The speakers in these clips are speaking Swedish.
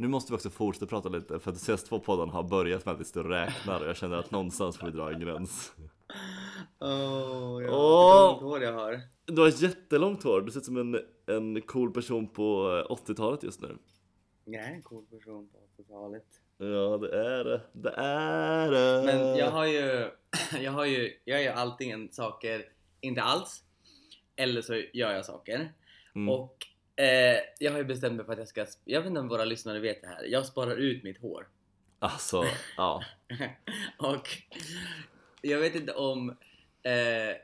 nu måste vi också fortsätta prata lite för att de senaste två poddarna har börjat med att vi står och räknar och jag känner att någonstans får vi dra en gräns. Åh, ja. Åh. Vilket hår jag har. Du har jättelångt hår, du ser ut som en, en cool person på 80-talet just nu. Jag är en cool person på 80-talet. Ja det är det, det är det. Men jag har ju, jag har ju, jag gör antingen saker inte alls, eller så gör jag saker. Mm. Och eh, jag har ju bestämt mig för att jag ska, jag vet inte om våra lyssnare vet det här, jag sparar ut mitt hår. Alltså, ja. och jag vet inte om... Eh,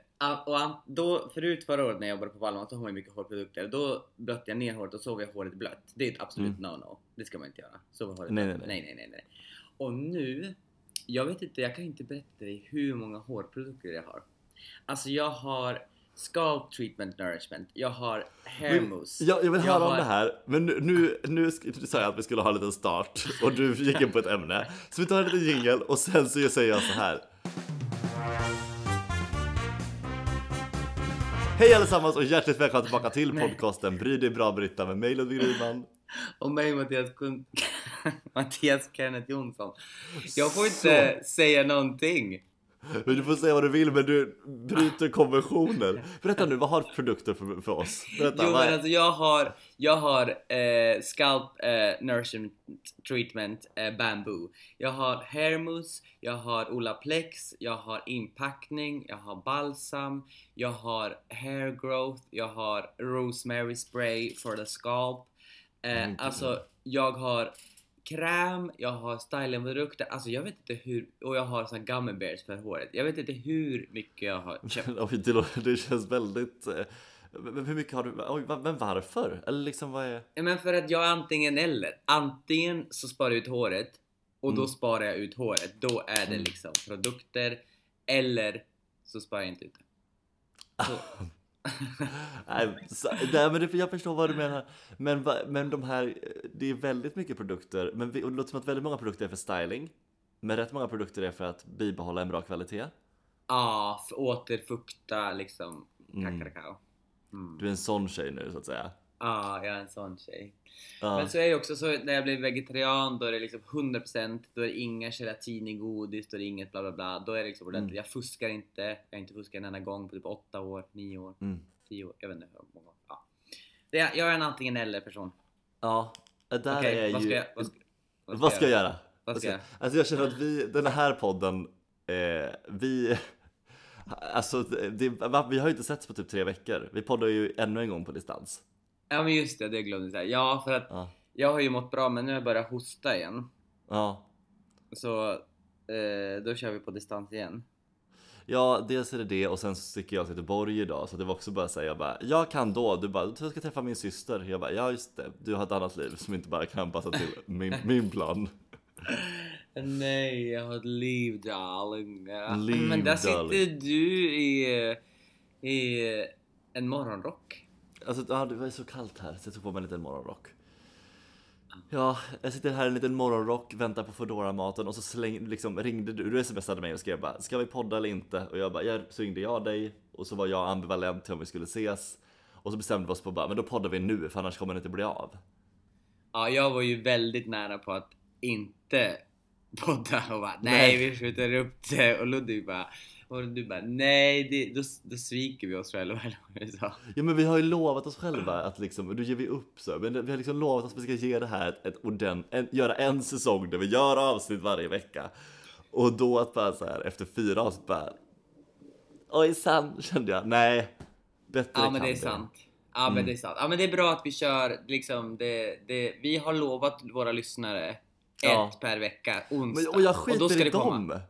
och då, förut förra året när jag jobbade på Valma så har man mycket hårprodukter. Då blötte jag ner håret och sov jag håret blött. Det är ett absolut no-no. Det ska man inte göra. Sova håret Nej, nej, nej, nej. nej, nej, nej. Och nu, jag vet inte, jag kan inte berätta dig hur många hårprodukter jag har. Alltså jag har scalp treatment nourishment, jag har hair mousse. Jag, jag vill höra om har- det här, men nu, nu, nu sa jag att vi skulle ha en liten start och du gick in på ett ämne. Så vi tar en liten jingel och sen så säger jag så här. Hej allesammans och hjärtligt välkomna tillbaka till podcasten Bry dig bra Britta med mig Ludvig Rydman. Och mig Mattias, Kun- Mattias Kenneth Jonsson. Jag får inte säga någonting. Du får säga vad du vill men du bryter konventioner. Berätta nu, vad har produkter för, för oss? Berätta, Jo men alltså jag har, jag har eh, scalp eh, nourishment treatment eh, bamboo. Jag har hair mousse, jag har Olaplex, jag har inpackning, jag har balsam, jag har hair growth, jag har rosemary spray for the scalp. Eh, Mm, alltså jag har kräm, jag har stylingprodukter, alltså jag vet inte hur, och jag har såna gummy bears för håret. Jag vet inte hur mycket jag har köpt. Oj, det, låter- det känns väldigt... eh, Hur mycket har du... Oj, men varför? Eller liksom vad är... Ja, men för att jag är antingen eller. Antingen så sparar jag ut håret och då Mm. sparar jag ut håret. Då är det Mm. liksom produkter. Eller så sparar jag inte ut det. Så, Nej, så, nej men det, jag förstår vad du menar. Men, men de här, det är väldigt mycket produkter. Men vi, och det låter som att väldigt många produkter är för styling. Men rätt många produkter är för att bibehålla en bra kvalitet. ja, för återfukta liksom Mm. Mm. Du är en sån tjej nu så att säga. Ja, jag är en sån tjej. Ja. Men så är det också så när jag blev vegetarian då är det liksom 100% då är det inga gelatin i godis, då är det inget bla bla bla. Då är det liksom ordentligt. Mm. Jag fuskar inte. Jag har inte fuskat en enda gång på typ 8 år, 9 år, Mm. 10 år. Jag vet inte hur många. Ja. Det är, jag är en antingen eller person. ja, det där Okej, är vad ju... ska jag, vad ska, Vad ska jag göra? Vad ska jag? Alltså jag känner att vi, den här podden, eh, vi... Alltså det, vi har ju inte setts på typ tre veckor. Vi poddar ju ännu en gång på distans. Ja men just det, det glömde jag säga. Ja, för att Ja. jag har ju mått bra men nu har jag börjat hosta igen. Ja, Så eh, då kör vi på distans igen. Ja, dels är det det och sen så sticker jag till Göteborg idag så det var också bara säga jag bara Jag kan då, du bara du ska träffa min syster Jag bara ja just det, du har ett annat liv som inte bara kan passa till min, min plan Nej, jag har ett liv darling. Liv, men där sitter darling. du i, i en morgonrock. Alltså ja, det var så kallt här så jag tog på mig en liten morgonrock Ja, jag sitter här i en liten morgonrock, väntar på Foodora-maten och så släng, liksom, ringde du, du smsade mig och skrev bara Ska vi podda eller inte? Och jag bara, ja, så ringde jag dig och så var jag ambivalent till om vi skulle ses Och så bestämde vi oss på bara, men då poddar vi nu för annars kommer det inte bli av Ja, jag var ju väldigt nära på att inte podda och bara nej, Nej. vi skjuter upp det och Ludvig bara och du bara nej, det, då, då sviker vi oss själva eller vad du sa. Ja men vi har ju lovat oss själva att liksom, och då ger vi upp så. Men vi har liksom lovat att vi ska ge det här ett, ett ordent, en, göra en säsong där vi gör avsnitt varje vecka. Och då att bara så här efter fyra avsnitt bara Oj san kände jag, nej. Bättre Ja men det är vi. sant. Ja men Mm. det är sant. Ja men det är bra att vi kör liksom det, det vi har lovat våra lyssnare Ja. ett per vecka, Men, onsdag. och jag då skiter ska i det komma. dem.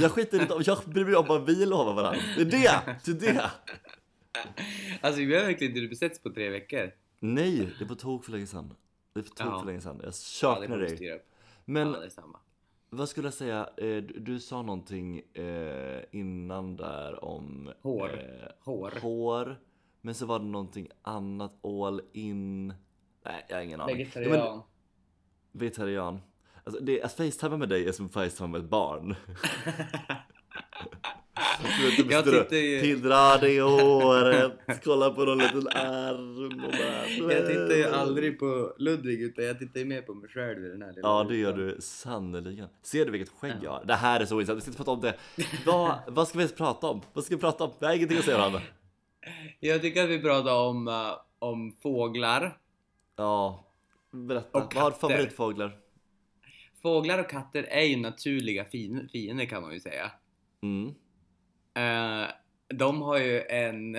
Jag skiter i dem, jag bryr mig om vad vi lovar varandra. Det är det, det är det. Alltså vi har verkligen inte besetts på tre veckor. Nej, det är på tok för länge sedan. Det är på tok Ja. för länge sedan. Jag Ja, saknar vi dig. Men Ja. Vad skulle jag säga? Eh, du, du sa någonting eh, innan där om Hår. Eh, Hår. hår. Men så var det någonting annat all in. Nej, jag har ingen aning. Vegetarian. Ja, men, vegetarian. Alltså, det, att facetimea med dig är som att facetimea med ett barn. Typ Jag tittar ju- Tindrar i håret, kolla på någon liten arm och bara... Jag tittar ju aldrig på Ludvig utan jag tittar ju mer på mig själv i den här lilla Ja det gör du sannerligen. Ser du vilket skägg jag har? Det här är så intressant, vi ska inte prata om det. Vad, vad ska vi ens prata om? Vad ska vi prata om? Vi har ingenting att säga Hanna. Jag tycker att vi pratar om, eh, om fåglar. Ja, berätta. Och Vad har katter. favoritfåglar? Fåglar och katter är ju naturliga fiender kan man ju säga. Mm. Eh, de har ju en,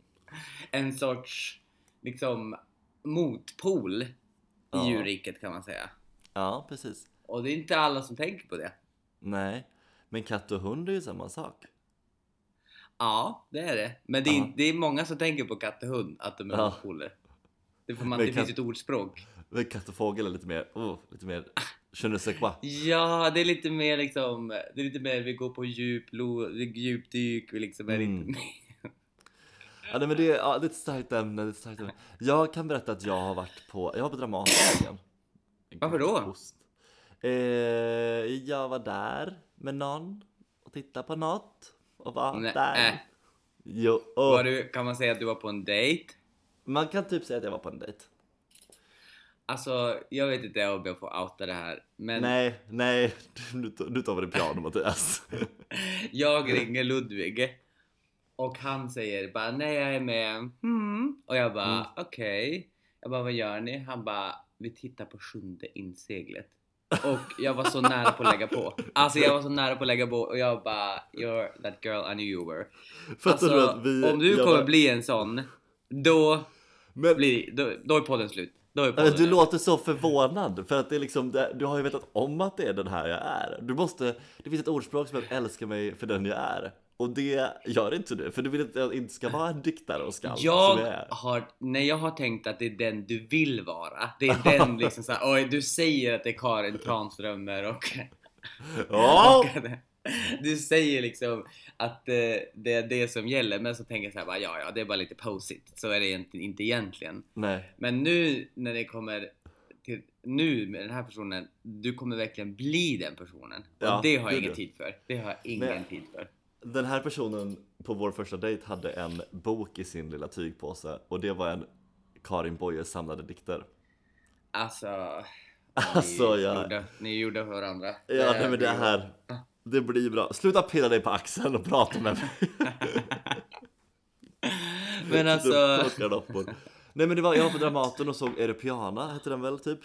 en sorts liksom motpol i Ja. djurriket kan man säga. Ja, precis. Och det är inte alla som tänker på det. Nej, men katt och hund är ju samma sak. Ja, det är det. Men det är, det är många som tänker på katt och hund, att de är motpoler. Det, får man, Men det katt- finns ett ordspråk. Men katt och fågel är lite mer, oh, lite mer je ne sais quoi. Ja, det är lite mer liksom, det är lite mer vi går på djup, djupdyk, vi liksom är Mm. lite mer... Ja, nej, men det, är, ja, det är ett starkt ämne, det är ett starkt ämne. Jag kan berätta att jag har varit på, jag var på Dramaten. Varför då? Eh, jag var där med någon och tittade på något och var Nej, där. äh. Jo, och Var du, kan man säga att du var på en dejt? man kan typ säga att jag var på en dejt. Alltså, jag vet inte om jag får outa det här, men Nej, nej, nu, tar- vi det piano Mattias. jag ringer Ludvig och han säger bara nej jag är med, mm. och jag bara Mm. okej. Jag bara vad gör ni? Han bara vi tittar på sjunde inseglet. Och jag var så nära på att lägga på. Alltså jag var så nära på att lägga på och jag bara you're that girl I knew you were. Fattar Alltså, du att vi... om du kommer bli en sån, då Men, blir då, då är podden slut. Är Alltså, du låter så förvånad för att det är liksom, det, du har ju vetat om att det är den här jag är. Du måste, det finns ett ordspråk som heter älska mig för den jag är. Och det gör inte du, för du vill inte att jag inte ska vara en diktare och skald som jag Jag är. har, nej jag har tänkt att det är den du vill vara. Det är den liksom såhär, oj du säger att det är Karin Tranströmer och, Ja! och du säger liksom att eh, det är det som gäller men så tänker jag såhär bara ja ja det är bara lite posigt så är det inte, inte egentligen. Nej, Men nu när det kommer till, nu med den här personen, du kommer verkligen bli den personen. Och Ja, det har jag ingen du. tid för. Det har jag ingen Nej. tid för. den här personen på vår första dejt hade en bok i sin lilla tygpåse och det var en Karin Boyes samlade dikter. Alltså, Alltså, ni, jag- gjorde, ni är gjorda för varandra. Ja, nej, men det här, det blir bra. Sluta pilla dig på axeln och prata med mig. Men alltså. Nej men det var, jag var på Dramaten och såg Erepiana, hette den väl typ?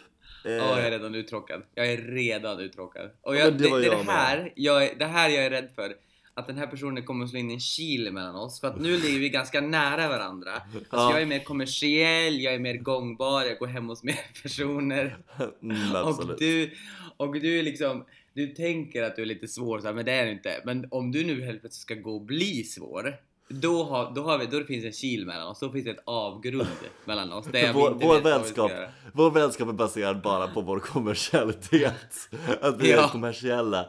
Eh, ja, jag är redan uttråkad. Jag är redan uttråkad. Och Ja, jag, men det, det det, jag det, här, jag, det här jag är rädd för. Att den här personen kommer att slå in en kil mellan oss. För att nu ligger vi ganska nära varandra. Alltså Ja. jag är mer kommersiell, jag är mer gångbar, jag går hem hos mer personer. mm, Och du, och du är liksom, du tänker att du är lite svår, så här, men det är du inte. Men om du nu helt plötsligt ska gå och bli svår, då, har, då, har vi, då det finns en kil mellan oss, då finns det ett avgrund mellan oss. Jag vår, vår, vänskap, vår vänskap är baserad bara på vår kommersialitet. Att vi Ja. är kommersiella.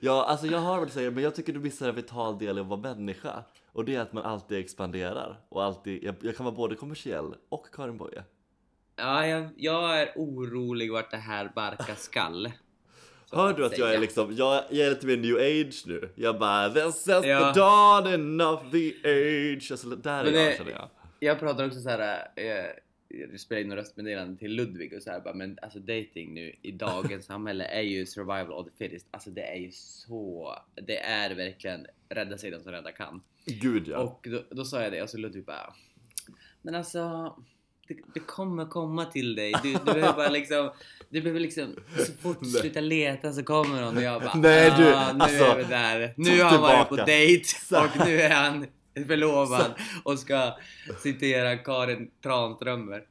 Ja, alltså jag har väl säga, men jag tycker du missar en vital del i att vara människa. Och det är att man alltid expanderar. Och alltid, jag, jag kan vara både kommersiell och Karin Boye. Ja, jag, jag är orolig vart det här barkar skall. Så Hör du att jag är säga. liksom, jag, jag är lite mer new age nu. Jag bara, this is Ja. the dawning of the age. Alltså där är Men jag det- känner jag. Jag pratar också så här. Eh, jag spelar in röstmeddelanden till Ludvig och så här bara, men alltså dating nu i dagens samhälle är ju survival of the fittest. Alltså det är ju så, det är verkligen rädda sig den som rädda kan. Gud ja. Och då, då sa jag det och så Ludvig bara Men alltså det, det kommer komma till dig. Du, du behöver bara liksom Du behöver liksom Så fort du slutar leta så kommer hon och jag bara Nej, du, "Ah, Nu alltså, är vi där. Nu har han varit på dejt och nu är han förlovad och ska citera Karin Tranströmer.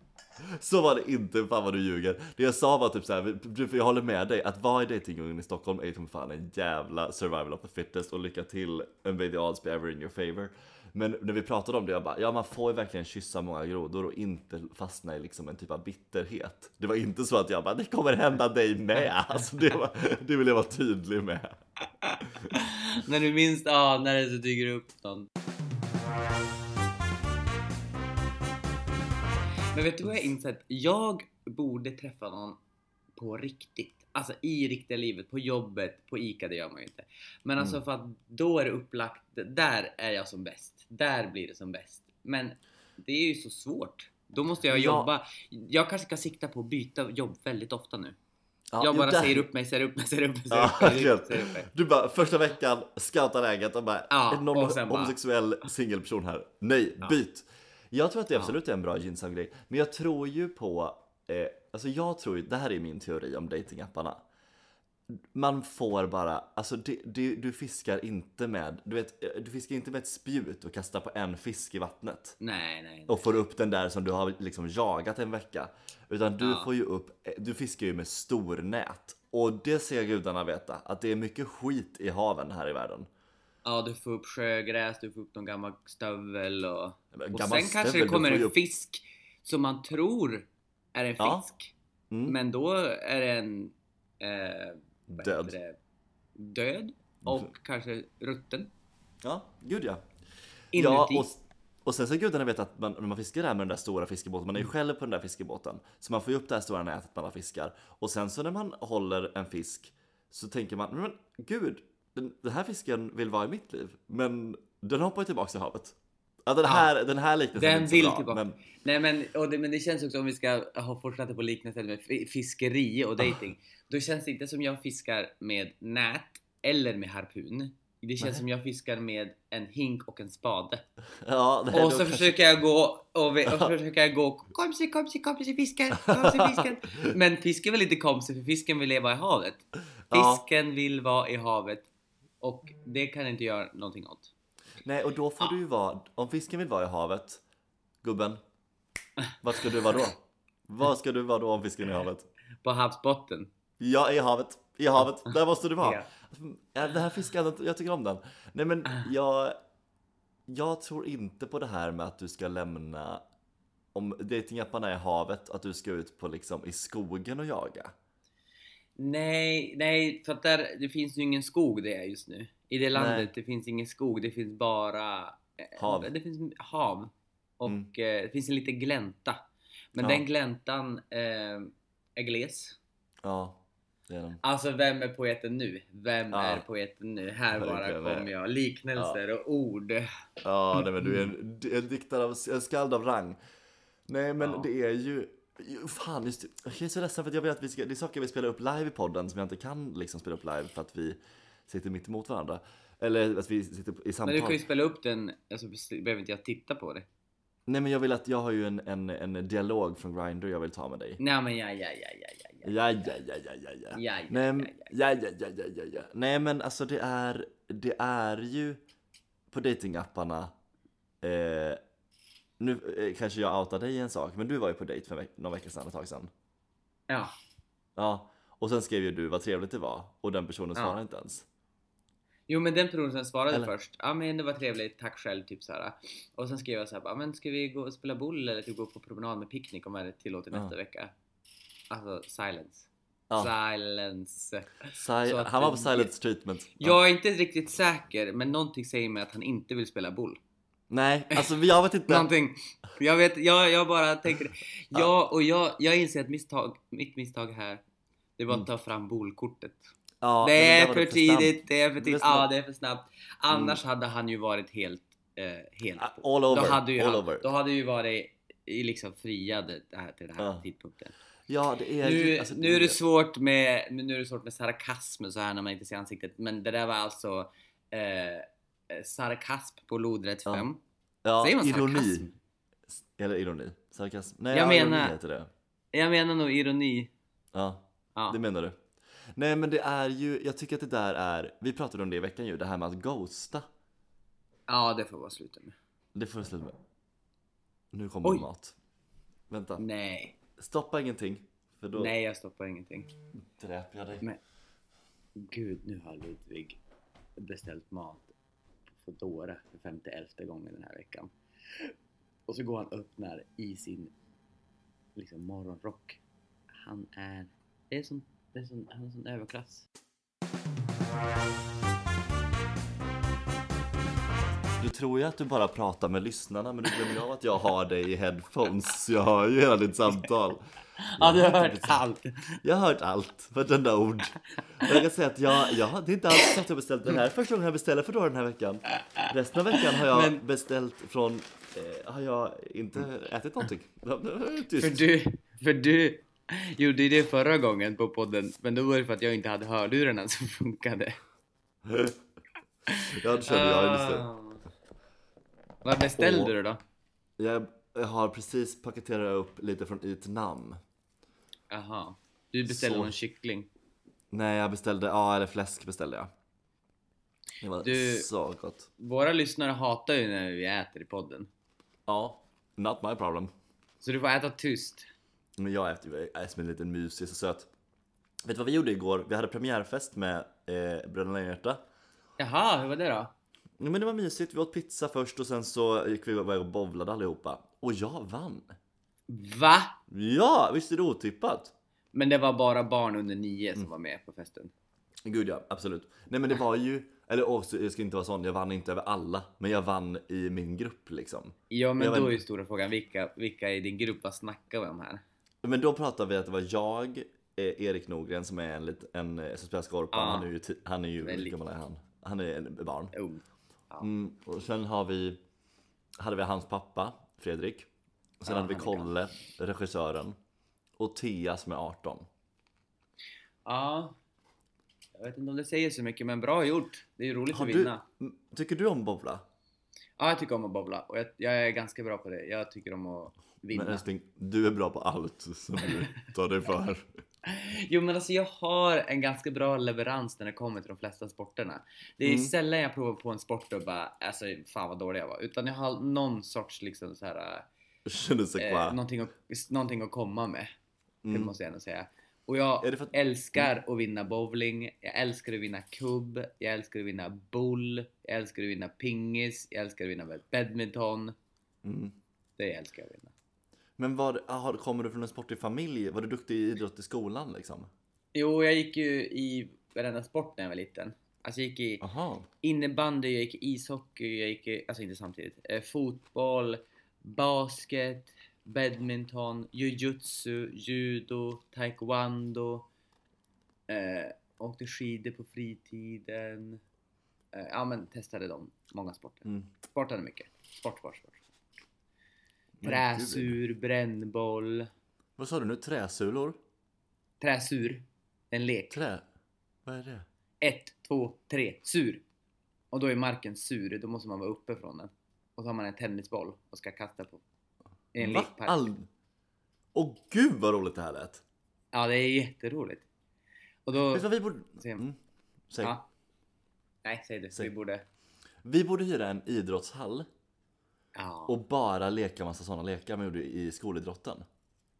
Så var det inte, fan vad du ljuger. Det jag sa var typ såhär, för jag håller med dig, att vara i dejtingdjungeln i Stockholm är ju som fan en jävla survival of the fittest och lycka till and may the odds be ever in your favor. Men när vi pratade om det, jag bara, ja man får ju verkligen kyssa många grodor och inte fastna i liksom en typ av bitterhet. Det var inte så att jag bara, det kommer hända dig med. Alltså det, var, det vill jag vara tydlig med. När du minst anar det så dyker det upp någon. Men vet du vad jag har insett? Jag borde träffa någon på riktigt. Alltså i riktiga livet, på jobbet, på ICA, det gör man ju inte. Men alltså Mm. för att då är det upplagt, där är jag som bäst. Där blir det som bäst. Men det är ju så svårt. Då måste jag Ja. jobba. Jag kanske ska sikta på att byta jobb väldigt ofta nu. Ja, jag bara där- säger upp mig, säger upp mig, säger upp mig, säger upp mig, säger upp mig, säger upp mig. Du bara första veckan scoutar läget och bara Ja, är någon och sen bara- homosexuell singelperson här? Nej, Ja. byt! Jag tror att det absolut är en bra gynnsam grej, men jag tror ju på, eh, alltså jag tror ju, det här är min teori om datingapparna. Man får bara, alltså det, det, du fiskar inte med, du vet, du fiskar inte med ett spjut och kastar på en fisk i vattnet Nej, nej, nej. och får upp den där som du har liksom jagat en vecka. Utan du Ja. får ju upp, du fiskar ju med stornät. Och det ser gudarna veta, att det är mycket skit i haven här i världen. Ja, du får upp sjögräs, du får upp någon gammal stövel och... Och sen kanske stövel, det du kommer en upp- fisk som man tror är en Ja. fisk. Mm. Men då är den eh, Död. det? död och kanske rutten Ja, gud ja. inuti. Ja, och, och sen så gudarna vet att man, när man fiskar där med den där stora fiskebåten, man är ju Mm. själv på den där fiskebåten. Så man får ju upp det här stora nätet man fiskar. Och sen så när man håller en fisk så tänker man, men gud, den, den här fisken vill vara i mitt liv. Men den hoppar ju tillbaks i havet. Ja, den, Ja. här, den här liknelsen är Den inte så vill bra, tillbaka. Men, Nej men, och det, men det känns också om vi ska ha fortsatt på liknelsen med fi- fiskeri och dating. Då känns det inte som jag fiskar med nät eller med harpun. Det känns Nej. som jag fiskar med en hink och en spade. ja, det, Och så kanske- försöker jag gå och, vi, och försöker jag gå komsi, komsi, komsi fisken, komsi fisken. Men fisken vill inte komsi för fisken vill leva i havet. Ja. Fisken vill vara i havet och det kan inte göra någonting åt. Nej, och då får du ju vara, om fisken vill vara i havet, gubben, vart ska du vara då? Var ska du vara då om fisken är i havet? På havsbotten. Ja, i havet. I havet. Där måste du vara. Ja. Ja. Det här fiskandet, jag tycker om den. Nej men jag, jag tror inte på det här med att du ska lämna, om datingapparna är havet, att du ska ut på liksom i skogen och jaga. Nej, nej, för att där, det finns ju ingen skog det är just nu. I det landet, Nej. det finns ingen skog, det finns bara eh, Hav. Det finns hav. Och Mm. eh, det finns en liten glänta. Men Ja. den gläntan eh, är gles. Ja, det är den. Alltså vem är poeten nu? Vem Ja. är poeten nu? Här bara kommer jag. Liknelser och ord. Ja, nej men du är en, en diktare av, en skald av rang. Nej men Ja. det är ju, fan just. Jag är så ledsen för att jag vill att vi ska, det är saker vi spelar upp live i podden som jag inte kan liksom spela upp live för att vi sitter mitt emot varandra. Eller att vi sitter i Men samtal. du kan ju spela upp den, alltså behöver inte jag titta på det. Nej men jag vill att, jag har ju en, en, en dialog från Grindr jag vill ta med dig. Nej men ja, ja, ja, ja, ja, ja. Ja, ja, ja, ja, ja, ja. Ja, ja, Nej, ja, men- ja, ja, ja, ja, ja. Nej men alltså det är, det är ju på datingapparna eh, nu eh, kanske jag outar dig i en sak, men du var ju på dejt för veck- någon vecka sedan, ett tag sedan. Ja, Ja, och sen skrev ju du vad trevligt det var och den personen Ja. svarade inte ens. Jo men den personen svarade Eller? först, ja men det var trevligt, tack själv, typ såhär. Och sen skrev jag såhär, bara, men ska vi gå och spela boll eller typ gå på promenad med picknick om det tillåter Ja. nästa vecka? Alltså silence. Ja. Silence. Si- att- han var på silence treatment. Ja. Jag är inte riktigt säker, men någonting säger mig att han inte vill spela boll. Nej, alltså jag vet inte. Någonting. Jag vet, jag, jag bara tänker, ja och jag, jag inser att misstag, mitt misstag här, det var att ta fram bolkortet. Ja, det är för snabbt. tidigt, det är för tidigt, för snabbt. ja det är för snabbt. Annars hade han ju varit helt, eh, helt Ah, All over, då hade ju all han, over. då hade ju varit i liksom här, till den här Ja. tidpunkten. Ja, det är ju... Nu, alltså, nu är det svårt med, nu är det svårt med sarkasm så här när man inte ser ansiktet, men det där var alltså eh, sarkasm på lodrätt Ja. 5. ja, Säger man ironi. sarkasm? Eller ironi. Sarkasm. Nej, Jag ja, ironi menar- heter det. Jag menar nog ironi. Ja, Ja. det menar du. Nej men det är ju, jag tycker att det där är, vi pratade om det i veckan ju, det här med att ghosta. ja, det får vara sluta med. Det får du sluta med. Nu kommer Oj. mat. Vänta, Nej, stoppa ingenting. För då nej jag stoppar ingenting. dräper jag dig. Men gud, nu har Ludvig beställt mat på Foodora för 51 gången den här veckan. Och så går han och öppnar i sin liksom morgonrock. Han är, det är som, det är som, han är sån överklass. Du tror ju att du bara pratar med lyssnarna men du glömmer av att jag har dig i headphones. Så jag hör ju hela ditt samtal. Ja, du har hört typ- allt. Jag har hört allt, vartenda ord. Och jag kan säga att jag, jag, det är inte alls så att jag beställt den här är första gången jag beställer Foodora den här veckan. Resten av veckan har jag Men- beställt från, eh, har jag inte ätit någonting. Tyst. För du, för du gjorde ju det förra gången på podden, men då var det för att jag inte hade hörlurarna som funkade. Ja, det körde jag istället. Ah. Vad beställde Och- du då? Jag jag har precis paketerat upp lite från Vietnam. Jaha. Du beställde Så. någon kyckling. Nej, jag beställde, ja eller fläsk beställde jag. Det var Du- så gott. Våra lyssnare hatar ju när vi äter i podden. Ja, not my problem. Så du får äta tyst. Men jag är som en liten mus, jag är så söt. Vet du vad vi gjorde igår? Vi hade premiärfest med eh, Bröderna Lejonhjärta. Jaha, hur var det då? Ja, men det var mysigt, vi åt pizza först och sen så gick vi iväg och bowlade allihopa. Och jag vann! Va? Ja, visst är det otippat? Men det var bara barn under nio som var med på festen. Gud ja, absolut. Nej men det var ju, eller också, jag ska inte vara sån, jag vann inte över alla. Men jag vann i min grupp liksom. Ja, men Jag då vet- är ju stora frågan vilka, vilka i din grupp, vad snackar vi om här? Men då pratade vi att det var jag, eh, Erik Norgren som är en, lit, en eh, som spelar Skorpan, han är ju, han är ju, hur gammal är han? Han är en barn. Oh. Mm, och sen har vi, hade vi hans pappa, Fredrik. Och sen Ja, hade vi Kolle, regissören. Och Thea som är 18. Ja. Jag vet inte om det säger så mycket, men bra gjort. Det är ju roligt Har att du, vinna. Tycker du om bowla? Ja, jag tycker om att bobbla och jag, jag är ganska bra på det. Jag tycker om att vinna. Men älskling, du är bra på allt som du tar dig för. Jo men alltså jag har en ganska bra leverans när det kommer till de flesta sporterna. Det är Mm. sällan jag provar på en sport och bara alltså fan vad dålig jag var. Utan jag har någon sorts liksom så här eh, någonting, att, någonting att komma med. Det Mm. måste jag ändå säga. Och jag det att- älskar att vinna bowling, jag älskar att vinna kubb, jag älskar att vinna boll, jag älskar att vinna pingis, jag älskar att vinna badminton. Mm. Det älskar jag att vinna. Men var, aha, kommer du från en sportig familj? Var du duktig i idrott i skolan liksom? Jo, jag gick ju i varenda sport när jag var liten. Alltså jag gick i Aha. innebandy, jag gick i ishockey, jag gick i, alltså inte samtidigt, eh, fotboll, basket, badminton, jujutsu, judo, taekwondo, eh, åkte skidor på fritiden. Eh, ja men testade de, många sporter. Mm. Sportade mycket. Sport, sport, sport. Träsur, brännboll. Vad sa du nu? Träsulor? Träsur, en lek. Trä? Vad är det? ett, två, tre, sur. Och då är marken sur, då måste man vara uppe från den. Och så har man en tennisboll och ska kasta på. I en Va? lekpark. All... Åh gud vad roligt det här lät! Ja, det är jätteroligt. Och då... Vet du vad vi borde... Mm. Säg. Ja. Nej, säg det. Säg. Vi borde... Vi borde hyra en idrottshall Ja. och bara leka massa sådana lekar man gjorde i skolidrotten.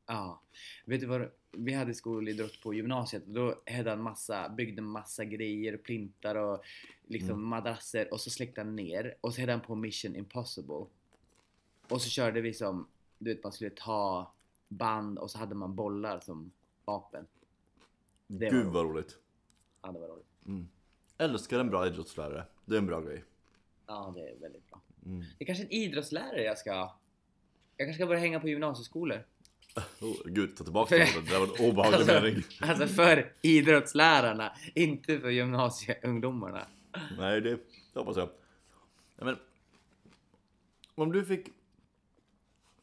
ja. Vet du vad? Vi hade skolidrott på gymnasiet och då hade han massa, byggde massa grejer, plintar och liksom Mm. madrasser och så släckte han ner och så hade han på Mission Impossible. Och så körde vi som, du vet man skulle ta band och så hade man bollar som vapen. Det var Gud vad roligt. Ja, det var roligt. Älskar en bra idrottslärare. Det är en bra grej. Ja, det är väldigt bra. Mm. Det är kanske en idrottslärare jag ska Jag kanske ska börja hänga på gymnasieskolor. Oh, gud, ta tillbaka det. Det var en obehaglig Alltså, mening. alltså för idrottslärarna, inte för gymnasieungdomarna. Nej, det hoppas jag. Ja, men, om du fick...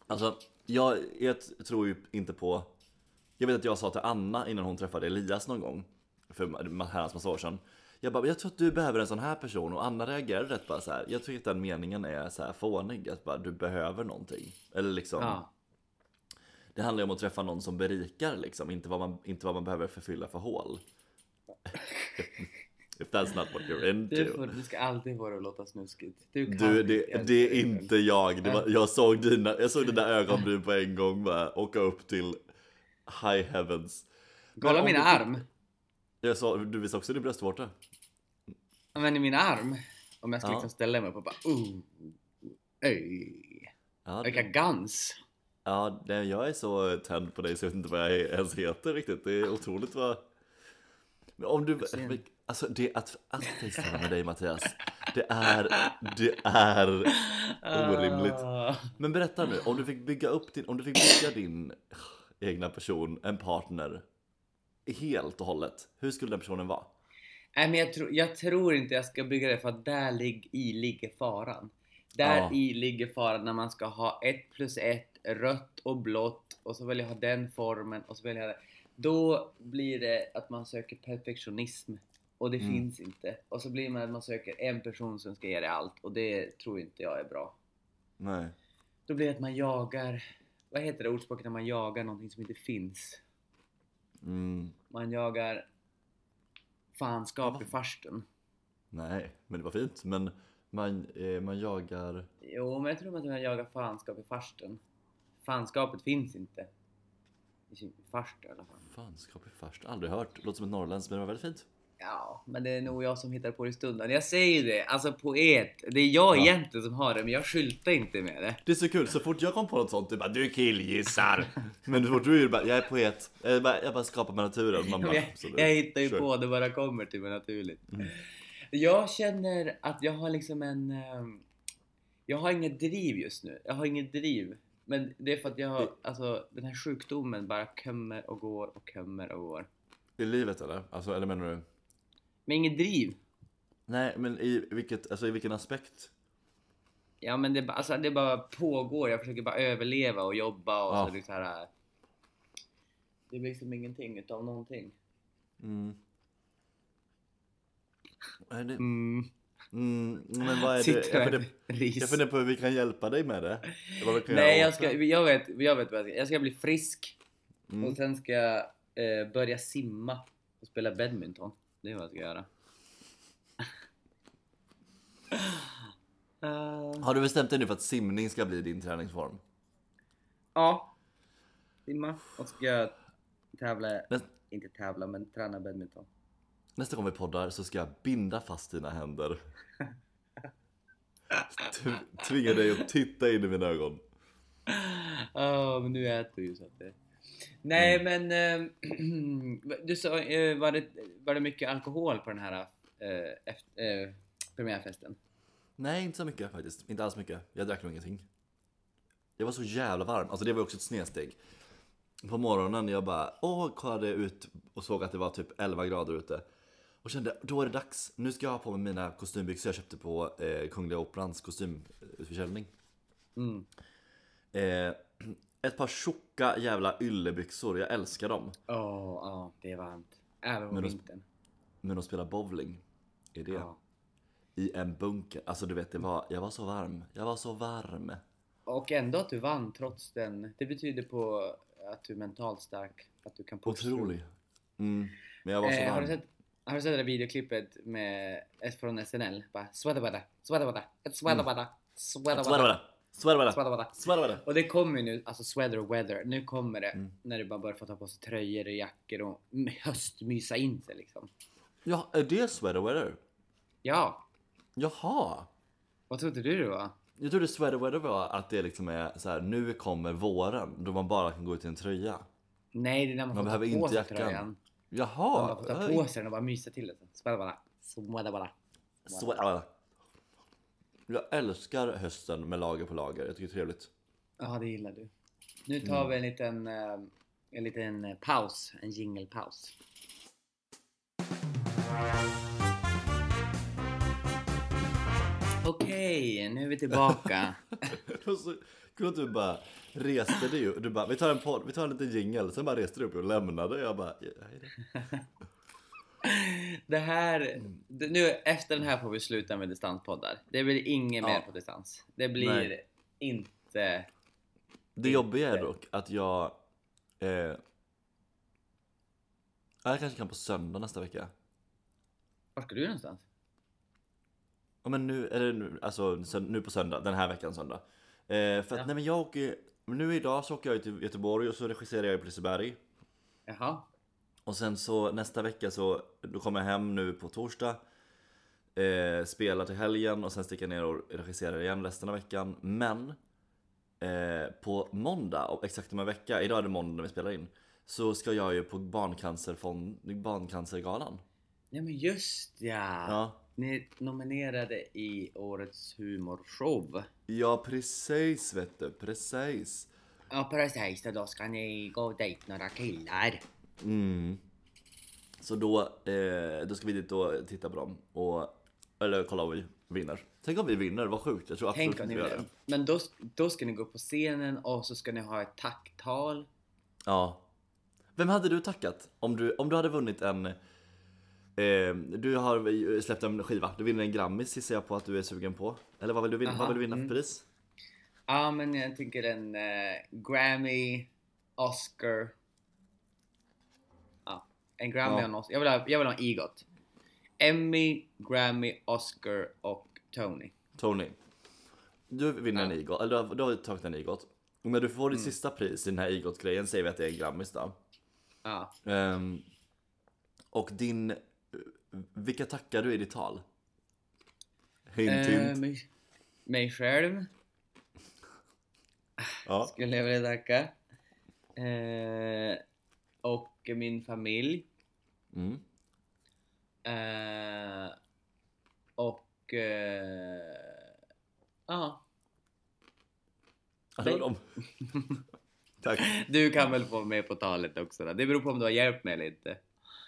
Alltså, jag, jag tror ju inte på... Jag vet att jag sa till Anna innan hon träffade Elias någon gång, för herrans massa år sedan. Jag bara, jag tror att du behöver en sån här person och Anna reagerade rätt bara så här. Jag tycker att den meningen är så här fånig, att bara du behöver någonting. Eller liksom, Ja. det handlar ju om att träffa någon som berikar liksom, inte vad man, inte vad man behöver förfylla för hål. If that's not what you're into. Du, får, du ska alltid det att låta snuskigt. Du, kan Du, det, det är inte jag. Det var, jag, såg dina, jag såg dina ögonbryn på en gång bara åka upp till high heavens. Kolla Men om min du arm. Jag sa, du visade också din bröstvårta. Men i min arm. Om jag ska Ja. liksom ställa mig upp och bara Öj. Ja, Vilka det, guns. ja det, jag är så tänd på dig så jag vet inte vad jag ens heter riktigt. Det är otroligt vad... Men om du... Alltså det, att, att facetime med dig Mattias. Det är, det är orimligt. Ah. Men berätta nu, om du fick bygga upp din, om du fick bygga din egna person, en partner, helt och hållet. Hur skulle den personen vara? Nej men jag, tror- jag tror inte jag ska bygga det för att där lig- i ligger faran. Där Ja. i ligger faran när man ska ha ett plus ett, rött och blått och så vill jag ha den formen och så vill jag ha det. Då blir det att man söker perfektionism och det Mm. finns inte. Och så blir man att man söker en person som ska ge det allt och det tror inte jag är bra. Nej. Då blir det att man jagar, vad heter det ordspråket när man jagar någonting som inte finns? Mm, Man jagar fanskap i farstun. nej, men det var fint. Men man, eh, man jagar... Jo, men jag tror att man jagar fanskap i farstun. Fanskapet finns inte. I farstu i alla fall. Fanskap i farst, aldrig hört. Låter som ett norrländskt men det var väldigt fint. Ja, men det är nog jag som hittar på det i stunden. Jag säger det, alltså poet. Det är jag Ja. egentligen som har det, men jag skyltar inte med det. Det är så kul, så fort jag kom på något sånt, du bara du killgissar. Men så fort du är bara, jag är poet. Jag bara, jag bara skapar med naturen. Man bara, jag, jag hittar ju Kör. på det bara kommer till mig naturligt. Mm. Jag känner att jag har liksom en... ehm, Jag har inget driv just nu. Jag har inget driv. Men det är för att jag har, alltså den här sjukdomen bara kommer och går och kommer och går. I livet eller? Alltså, eller menar du? Men inget driv. Nej, men i, vilket, alltså, i vilken aspekt? Ja men det, alltså, det bara pågår. Jag försöker bara överleva och jobba och Ja. så liksom här. Det blir liksom ingenting utav någonting. Mm. Är det, Mm. mm, men vad är det? Jag funderar, ris. jag funderar på hur vi kan hjälpa dig med det. Nej jag ska, det. jag vet, jag vet vad jag ska. Jag ska bli frisk. Mm. Och sen ska jag eh, börja simma och spela badminton. Det är vad jag ska göra. Eh, Har du bestämt dig nu för att simning ska bli din träningsform? ja. Simma och ska jag tävla, Nä, inte tävla men träna badminton. nästa gång vi poddar så ska jag binda fast dina händer. Tv- Tvinga dig att titta in i mina ögon. Ja, men nu äter vi ju så att det... Nej men eh, du sa, eh, var, det, var det mycket alkohol på den här eh, efter, premiärfesten? Nej, inte så mycket faktiskt. Inte alls mycket. Jag drack nog ingenting. Jag var så jävla varm. Alltså det var också ett snedsteg. På morgonen jag bara, åh, kollade ut och såg att det var typ 11 grader ute. Och kände, då är det dags. Nu ska jag ha på mig mina kostymbyxor jag köpte på eh, Kungliga Operans kostymförsäljning. Mm. Eh, ett par tjocka jävla yllebyxor, jag älskar dem. Åh, ja, det är varmt. Även på vintern. Men att spela bowling, är det Ja. i en bunker. Alltså du vet, det var, jag var så varm. Jag var så varm. Och ändå att du vann trots den. Det betyder på att du är mentalt stark. Att du kan pusha. Otrolig. Mm. Men jag var så Eh, har, varm. du sett, har du sett det där videoklippet med, från SNL? Bara swadabada, swadabada, swadabada, swadabada, Swadabada, swadabada. swadabada. Och det kommer nu, alltså sweater weather, nu kommer det Mm. när du bara börjar få ta på sig tröjor och jackor och höstmysa in sig liksom. Ja, är det sweater weather? Ja, Jaha. vad trodde du det var? Jag trodde sweater weather var att det liksom är så här, nu kommer våren då man bara kan gå ut i en tröja. Nej, det är när man, Man behöver inte jackan. tröjan. Man Jaha. bara får ta på sig den och bara mysa till det. Swadabada, swadabada. Sweater. Jag älskar hösten med lager på lager. Jag tycker det är trevligt. Ja, det gillar du. Nu tar Mm. vi en liten, eh, en liten eh, paus, en jingelpaus. Okej, nu är vi tillbaka. Kul att du bara reste dig och du bara, vi tar en podd, vi tar en liten jingel. Sen bara reste du upp och lämnade. Jag bara, ja. Det här, det, nu efter den här får vi sluta med distanspoddar. Det blir inget Ja. mer på distans. Det blir Nej. inte... Det jobbiga är dock att jag... Eh, jag kanske kan på söndag nästa vecka. Var ska du någonstans? Ja men nu, eller nu, alltså nu på söndag, den här veckan söndag. Eh, för att Ja. nej men jag åker, nu idag så åker jag till Göteborg och så regisserar jag på Liseberg. Jaha. Och sen så nästa vecka så, då kommer jag hem nu på torsdag. Eh, spelar till helgen och sen sticker jag ner och regisserar igen resten av veckan. Men eh, på måndag, exakt om en vecka, idag är det måndag när vi spelar in. Så ska jag ju på barncancerfond, barncancergalan. Ja men just ja. Ja, Ni är nominerade i årets humorshow. Ja, precis vet du, precis. Ja precis, och då ska ni gå dit några killar. Mm. Så då, eh, då ska vi dit och titta på dem. Och, eller kolla om vi vinner. Tänk om vi vinner, vad sjukt. Jag tror absolut Tänk om ni vi gör vill. det. Men då, då ska ni gå på scenen och så ska ni ha ett tacktal. Ja. Vem hade du tackat? Om du, om du hade vunnit en... Eh, du har släppt en skiva, du vinner en Grammis gissar jag på att du är sugen på. Eller vad vill du vinna, Aha, vad vill du vinna för mm. pris? Ja men jag tänker en eh, Grammy, Oscar. En Grammy Ja. och Oscar. Jag vill ha, jag vill ha en EGOT. Emmy, Grammy, Oscar och Tony. Tony. Du vinner Ja. en EGOT, eller du har, du har tagit en EGOT. Och när du får ditt sista pris i den här EGOT-grejen säger vi att det är en Grammis då. Ja. Ehm, och din... Vilka tackar du i ditt tal? Hint, Eh, hint. mig, mig själv Ja. skulle jag vilja tacka. Eh, och min familj. Mm. Eh, och... Eh, ja. Ja, det var dem. Tack. Du kan väl få med på talet också då. Det beror på om du har hjälpt mig eller inte.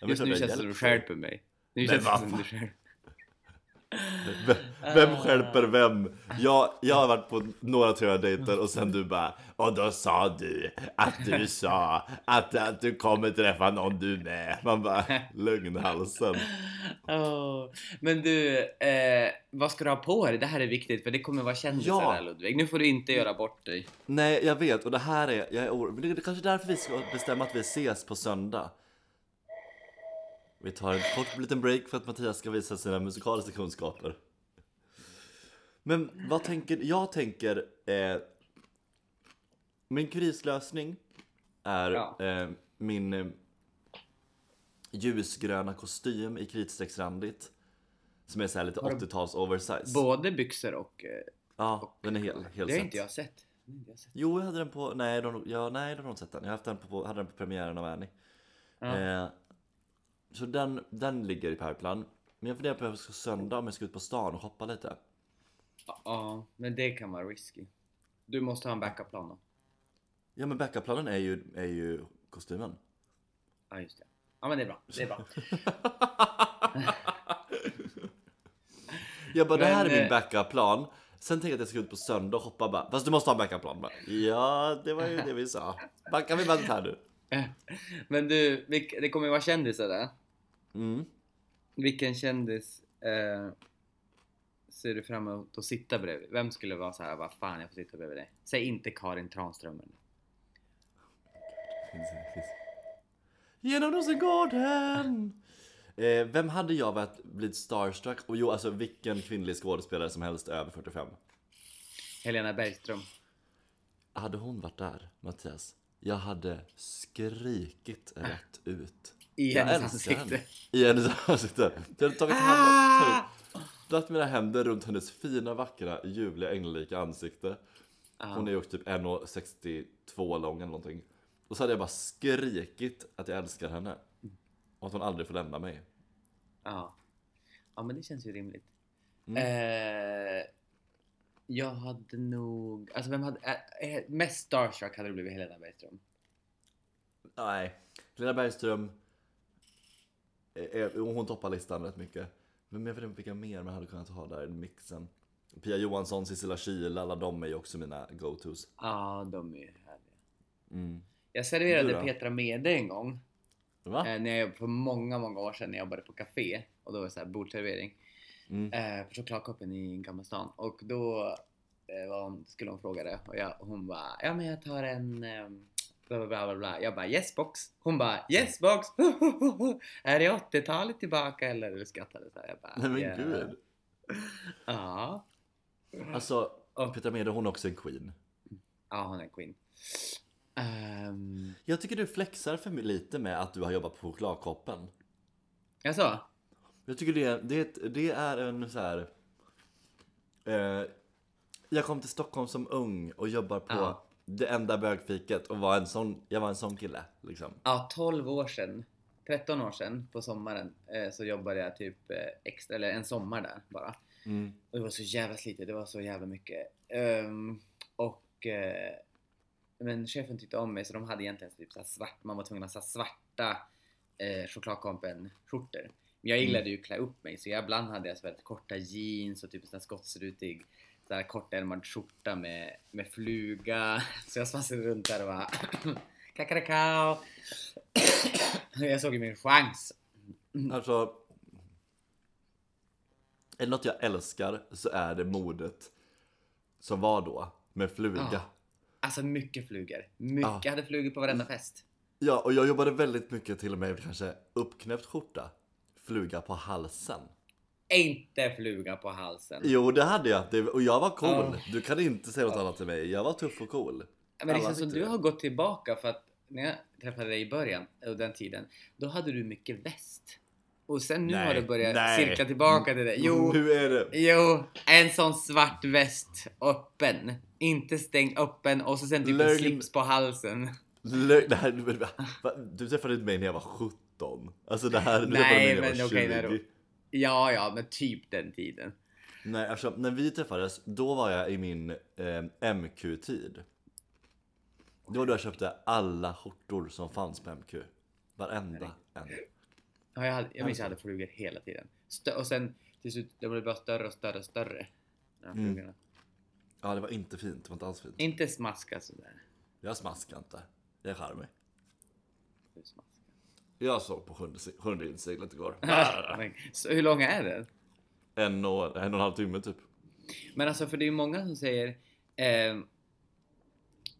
Just nu känns det som du stjälper mig. Nu Men känns det som du stjälper. Vem, vem skälper vem? Jag, jag har varit på några trevliga dejter och sen du bara Och då sa du att du sa att, att du kommer träffa någon du med Man bara lugn halsen Åh. Men du, eh, vad ska du ha på dig? Det här är viktigt för det kommer vara kändisar Ja. här Ludvig. Nu får du inte göra bort dig. Nej jag vet och det här är, jag är orolig det är kanske därför vi ska bestämma att vi ses på söndag Vi tar en kort liten break för att Mattias ska visa sina musikaliska kunskaper Men vad tänker, jag tänker eh, Min krislösning är Ja. eh, min eh, ljusgröna kostym i kritstrecksrandigt Som är så lite Har du 80-tals oversize Både byxor och... Eh, Ja, den är helt, det helt har sett. Det har inte jag sett. Jo, jag hade den på, nej, de, ja, nej, de har inte sett den. Jag haft den på, hade den på premiären av Annie. Ja. Så den, den ligger i pipeline. Men jag funderar på om jag ska söndag om jag ska ut på stan och shoppa lite. Ja, men det kan vara risky. Du måste ha en backup-plan då. Ja, men backupplanen är ju, är ju kostymen. Ja, just det. Ja, men det är bra. Det är bra. Jag bara, det här Men, är min eh, backupplan. Sen tänker jag att jag ska ut på söndag och shoppa bara. Fast du måste ha en backupplan. Ja, det var ju det vi sa. Backar vi bandet här nu? Men du, det kommer ju vara kändisar där. Mm. Vilken kändis eh, ser du fram emot att sitta bredvid? Vem skulle vara så här, vad fan jag får sitta bredvid dig? Säg inte Karin Tranströmer. Finns. Genom Rosengården! Eh, vem hade jag varit, blivit starstruck? Och jo, alltså vilken kvinnlig skådespelare som helst över 45. Helena Bergström. Hade hon varit där, Mattias? Jag hade skrikit rätt ut. I jag hennes ansikte. henne. I hennes ansikte. Jag hade tagit hand Ah! tagit, dragit mina händer runt hennes fina, vackra, ljuvliga, änglalika ansikte. Hon är ju också typ 1,62 lång eller någonting. Och så hade jag bara skrikit att jag älskar henne. Och att hon aldrig får lämna mig. Ja. Ja, men det känns ju rimligt. Mm. Eh, jag hade nog... Alltså vem hade... Eh, mest starstruck hade det blivit Helena Bergström. Nej. Lena Bergström. eh, Hon toppar listan rätt mycket. Men jag vet inte vilka mer man hade kunnat ha där i mixen. Pia Johansson, Sissela Kyle, alla de är ju också mina go-tos. Ja, de är ju härliga. Mm. Jag serverade? Petra Mede en gång. Va? Eh, när jag, för många, många år sedan när jag jobbade på café. Och då var det så här bordservering. Mm. Eh, på chokladkoppen i Gamla stan. Och då eh, hon, skulle hon fråga det. Och jag, hon bara, ja men jag tar en... ehm, Bla, bla, bla, bla. Jag bara yes box. Hon bara yes box. är det 80-talet tillbaka eller? Du skrattade så här. Jag bara, Nej men "Ja." gud. Ja. Alltså, Petra Mede hon är också en queen. Ja, hon är en queen. Um, Jag tycker du flexar för lite med att du har jobbat på chokladkoppen. jag sa? Jag tycker det, det, det är en så här. Eh, jag kom till Stockholm som ung och jobbar på Ja. det enda bögfiket och var en sån, jag var en sån kille liksom. Ja, 12 år sedan 13 år sedan på sommaren eh, så jobbade jag typ eh, extra, eller en sommar där bara. Mm. Och det var så jävla slitigt, det var så jävla mycket. Ehm, och eh, men chefen tyckte om mig så de hade egentligen typ så här svart, man var tvungen att ha så här svarta eh, chokladkompen skjortor. Men jag gillade ju att klä upp mig så jag, ibland hade jag så väldigt korta jeans och typ en sån här skottstrutig så här kortärmad skjorta med, med fluga. Så jag svanslade runt där och bara kakarakao. jag såg ju min chans. Alltså, är det något jag älskar så är det modet som var då med fluga. Ja. Alltså mycket flugor. Mycket. Ja. Hade flugor på varenda fest. Ja, och jag jobbade väldigt mycket till och med kanske uppknäppt skjorta, fluga på halsen. Inte fluga på halsen. Jo, det hade jag. Det, och jag var cool. Ja. Du kan inte säga något annat till mig. Jag var tuff och cool. Men det känns som du har gått tillbaka för att när jag träffade dig i början och den tiden, då hade du mycket väst. Och sen nu Nej, har du börjat nej. cirkla tillbaka till det. Jo, Nu är det... jo, en sån svart väst öppen. Inte stängd öppen och så sen typ en Lögn. slips på halsen. Va? du träffade inte mig när jag var 17. Alltså det här, du Nej, jag men okej, 20. när du- Ja, ja, men typ den tiden. Nej, alltså när vi träffades, då var jag i min eh, MQ-tid. Det var då jag köpte alla skjortor som fanns på MQ. Varenda en. Ja, jag, hade, jag minns Alltså. jag hade flugor hela tiden. Stö- och sen till slut, det blev bara större och större och större. De Mm. Ja, det var inte fint. Det var inte alls fint. Inte smaska sådär. Jag smaskar inte. Jag är charmig. Jag såg på sjunde, sjunde inseglet igår. Så hur långa är den? En och, en och en halv timme typ. Men alltså för det är ju många som säger eh,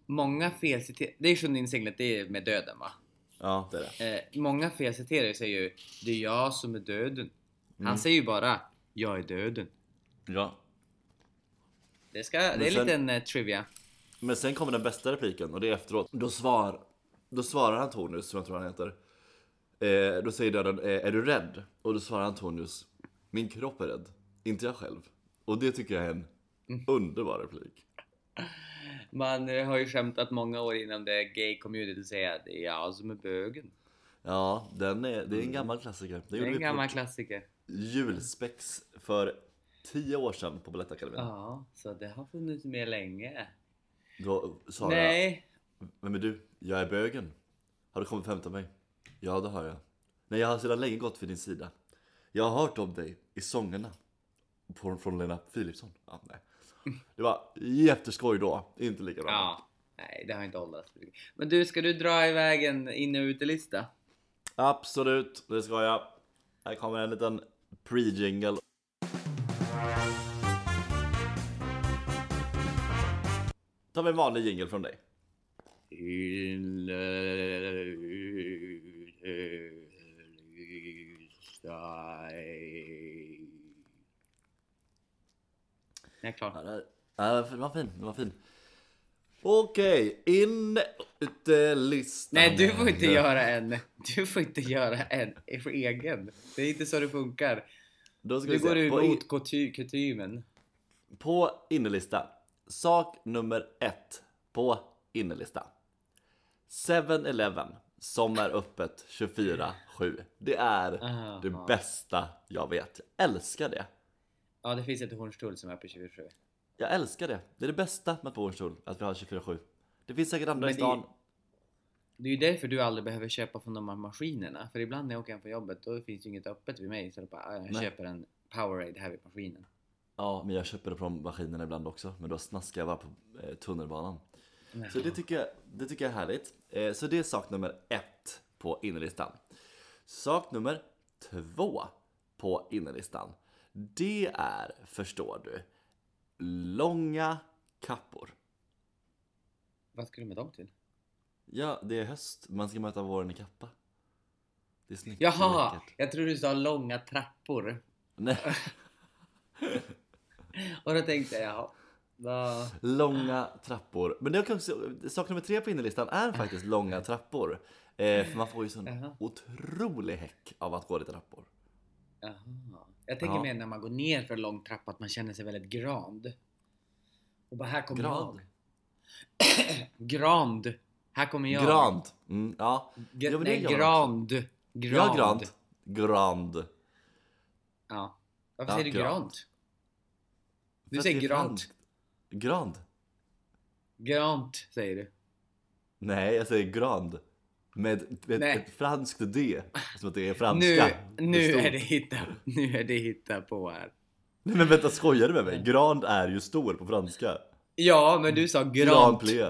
Många felciterar, det är sjunde inseglet, det är med döden va? Ja, det är det. Eh, många felciterar säger ju Det är jag som är döden. Han Mm. säger ju bara Jag är döden. Ja. Det, ska, det är en sen- liten eh, trivia. Men sen kommer den bästa repliken och det är efteråt. Då, svar, då svarar Antonius, som jag tror han heter. Eh, då säger döden, eh, är du rädd? Och då svarar Antonius, min kropp är rädd, inte jag själv. Och det tycker jag är en Mm. underbar replik. Man eh, har ju skämtat många år inom det gay community och säga att det är jag som är bögen. Ja, den är, det är en gammal klassiker. Det Det är en gammal klassiker. julspex för tio år sedan på Balettakademin. Ja, så det har funnits med länge. Då sa jag, Nej, vem är du? Jag är bögen. Har du kommit och hämtat mig? Ja, det har jag. Nej, jag har sedan länge gått vid din sida. Jag har hört om dig i sångerna. Från, från Lena Philipsson. Ja, nej. Det var jätteskoj då, inte lika bra. Ja, nej det har inte åldrats. Men du, ska du dra iväg en in och utelista? Absolut, det ska jag. Här kommer en liten pre-jingle. tar vi en vanlig jingle från dig. Jag är klar. Ja, det, ja, var fin, den var fin. Okej, in utelistan. Nej, du får inte göra en. Du får inte göra en för egen. Det är inte så det funkar. Då ska Du går emot kuty- kutymen. på innerlistan. Sak nummer ett på innerlistan. 7-Eleven som är öppet 24-7. Det är Aha. det bästa jag vet. Jag älskar det. Ja, det finns ett Hornstull som är på 27. Jag älskar det. Det är det bästa med Bornstol, att vi har 24-7. Det finns säkert andra Men i det- stan. Det är ju därför du aldrig behöver köpa från de här maskinerna. För ibland när jag åker hem från jobbet då finns det inget öppet vid mig. Så bara, ah, jag Nej. köper en Powerade här vid maskinen. Ja, men jag köper det från maskinerna ibland också. Men då snaskar jag bara på eh, tunnelbanan. Så det tycker, jag, det tycker jag är härligt. Eh, så det är sak nummer ett på innerlistan. Sak nummer två på innerlistan. Det är, förstår du, långa kappor. Vad ska du med dem till? Ja, det är höst. Man ska möta våren i kappa. Det är snyggt. Jaha! läckert. Jag trodde du sa långa trappor. Nej, Och då tänkte jag, jaha. Vad... långa trappor. Men det är också, sak nummer tre på innerlistan är faktiskt långa trappor. Eh, för man får ju sån Jaha. otrolig häck av att gå lite trappor. Jaha. Jag tänker Ja. mer när man går ner för en lång trappa att man känner sig väldigt grand. Och bara här kommer Grad. jag. Grand. Här kommer jag. Grand. Mm, ja. G- Ja, nej, jag grand. Ja, grand. Grand. Ja. Varför Ja, säger du grand. grand? Du säger franskt. Grand. Grant säger du. Nej, jag säger grand. Med ett, Nej. ett franskt D. Som att det är franska. Nu, nu är det hitta, nu är det hitta på här. Nej men vänta, skojar du med mig? Grand är ju stor på franska. Ja, men du sa Grand grant. Plé.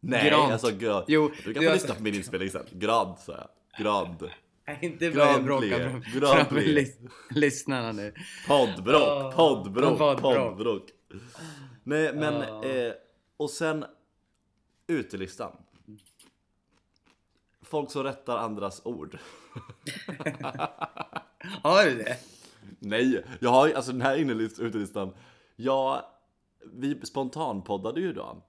Nej, Grant. jag sa grand. Jo, du kan få lyssna på min inspelning sen. Grand sa jag. Grand. Inte börja Grand bråka fram- Grand framför lys- lyssnarna nu. Poddbråk, poddbråk. poddbråk. Nej men, eh, och sen utelistan. Folk som rättar andras ord. Har du det? Nej, jag har alltså den här innerlist- utelistan. Jag, vi spontanpoddade ju då.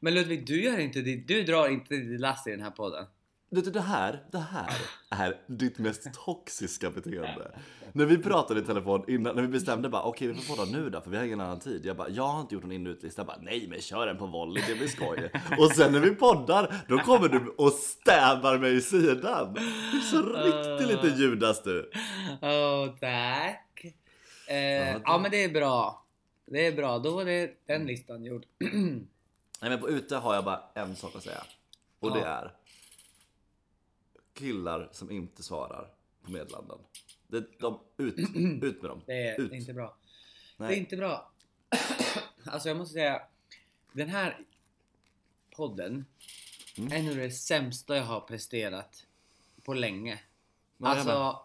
Men Ludvig, du gör inte ditt, du drar inte ditt lass i den här podden. Vet du, det här, det här är ditt mest toxiska beteende. När vi pratade i telefon innan, när vi bestämde bara okej vi får podda nu då för vi har ingen annan tid. Jag bara, jag har inte gjort någon in och utlista. Jag bara, nej men kör den på volley, det blir skoj. Och sen när vi poddar, då kommer du och stävar mig i sidan. Så riktigt lite Judas du. Åh, tack. Eh, Ja, ja, det- men det är bra. Det är bra, då är det den listan gjord. Nej men på ute har jag bara en sak att säga. Och det Ja. är killar som inte svarar på meddelanden. Det, de, ut, ut med dem. Det är, ut. det är inte bra. Nej. Det är inte bra. alltså jag måste säga, den här podden Mm. är nog det sämsta jag har presterat på länge. Jag med. alltså,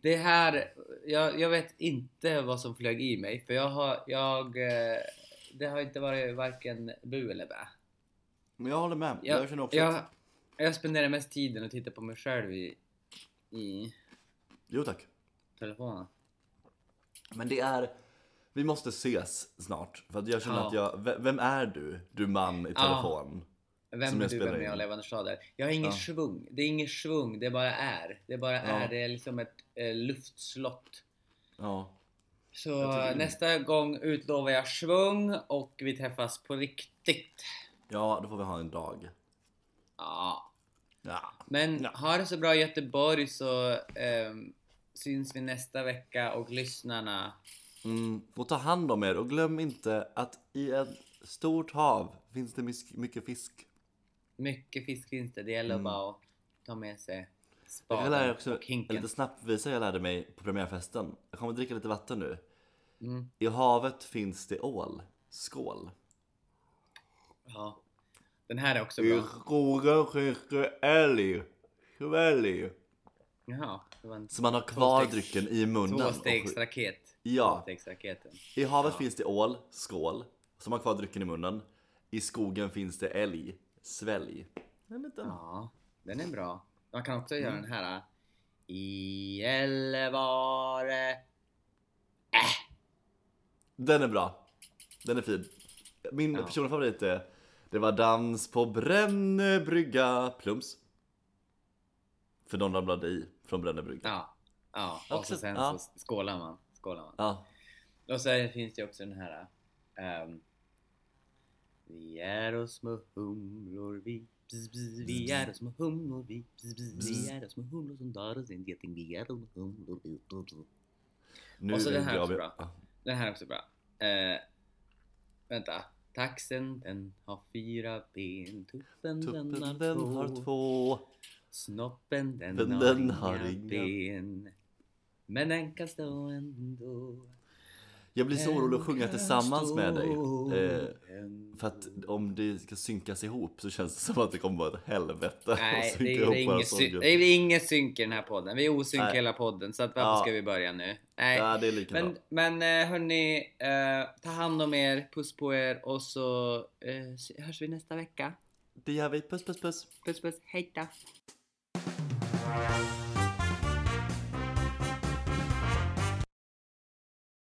det här, jag, jag vet inte vad som flög i mig för jag har, jag, eh, det har inte varit varken bu eller bä. Men jag håller med. Jag, känner också jag, att... jag spenderar mest tiden och tittar på mig själv i, i Jo tack. telefonen. Men det är... Vi måste ses snart. För att jag känner Ja. att jag... v- Vem är du? Du man i Ja. telefon. Vem Som är jag du, spelar vem är jag, levande stader? Jag har ingen Ja. svung. Det är ingen svung, det bara är. Det bara är. Det är liksom ett eh, luftslott. Ja. Så nästa gång utlovar jag svung och vi träffas på riktigt. Ja, då får vi ha en dag. Ja. Ja. Men Ja. ha det så bra i Göteborg så ehm, syns vi nästa vecka och lyssnarna. Mm, och ta hand om er och glöm inte att i ett stort hav finns det mycket fisk. Mycket fisk finns det. Det gäller Mm. bara att ta med sig Jag spaden också och hinken. lite snabbt visa jag lärde mig på premiärfesten. Jag kommer dricka lite vatten nu. Mm. I havet finns det ål. Skål. Ja. Den här är också I bra. skogen finns det älg. Jaha, det var en Så man har kvar Tvåstegs- drycken i munnen. och- tvåstegsraket. Ja. Tvåstegsraketen. I havet finns det ål. Skål. Som har kvar drycken i munnen. I skogen finns det älg. Svälj. En liten... Ja, den är bra. Man kan också göra Mm. den här. I Älvare. Den är bra. Den är fin. Min Ja. personliga favorit är Det var dans på Brännö brygga plums. För de ramlade i från Brännö brygga. Ja. Ja, och Också- så sen ja. så skålar man. Skålar man. Ja. Och så finns det också den här. ehm, vi är och små humlor vi. Bzz, bzz, vi är små humlor vi. Bzz, bzz, vi är små humlor som dör och sen geting. Vi är små humlor vi. Nu Och så den här också bra. Den här är också bra. Eh, vänta. Taxen den har fyra ben. Tuppen, Tuppen den, har, den två. har två. Snoppen den, Men har, den inga har inga- ben. Men den kan stå ändå. Jag blir så orolig att sjunga tillsammans med dig. Eh, för att om det ska synkas ihop så känns det som att det kommer vara ett helvete. att Nej, det är, ihop det är våra inget sy- sånger. det är inget synk i den här podden. Vi är osynk Nej. hela podden. Så att varför Ja. ska vi börja nu? Nej. Ja, det är lika Men, bra. men eh, hörni, eh, ta hand om er, puss på er och så eh, hörs vi nästa vecka. Det gör vi. Puss, puss, puss. Puss puss, hej då!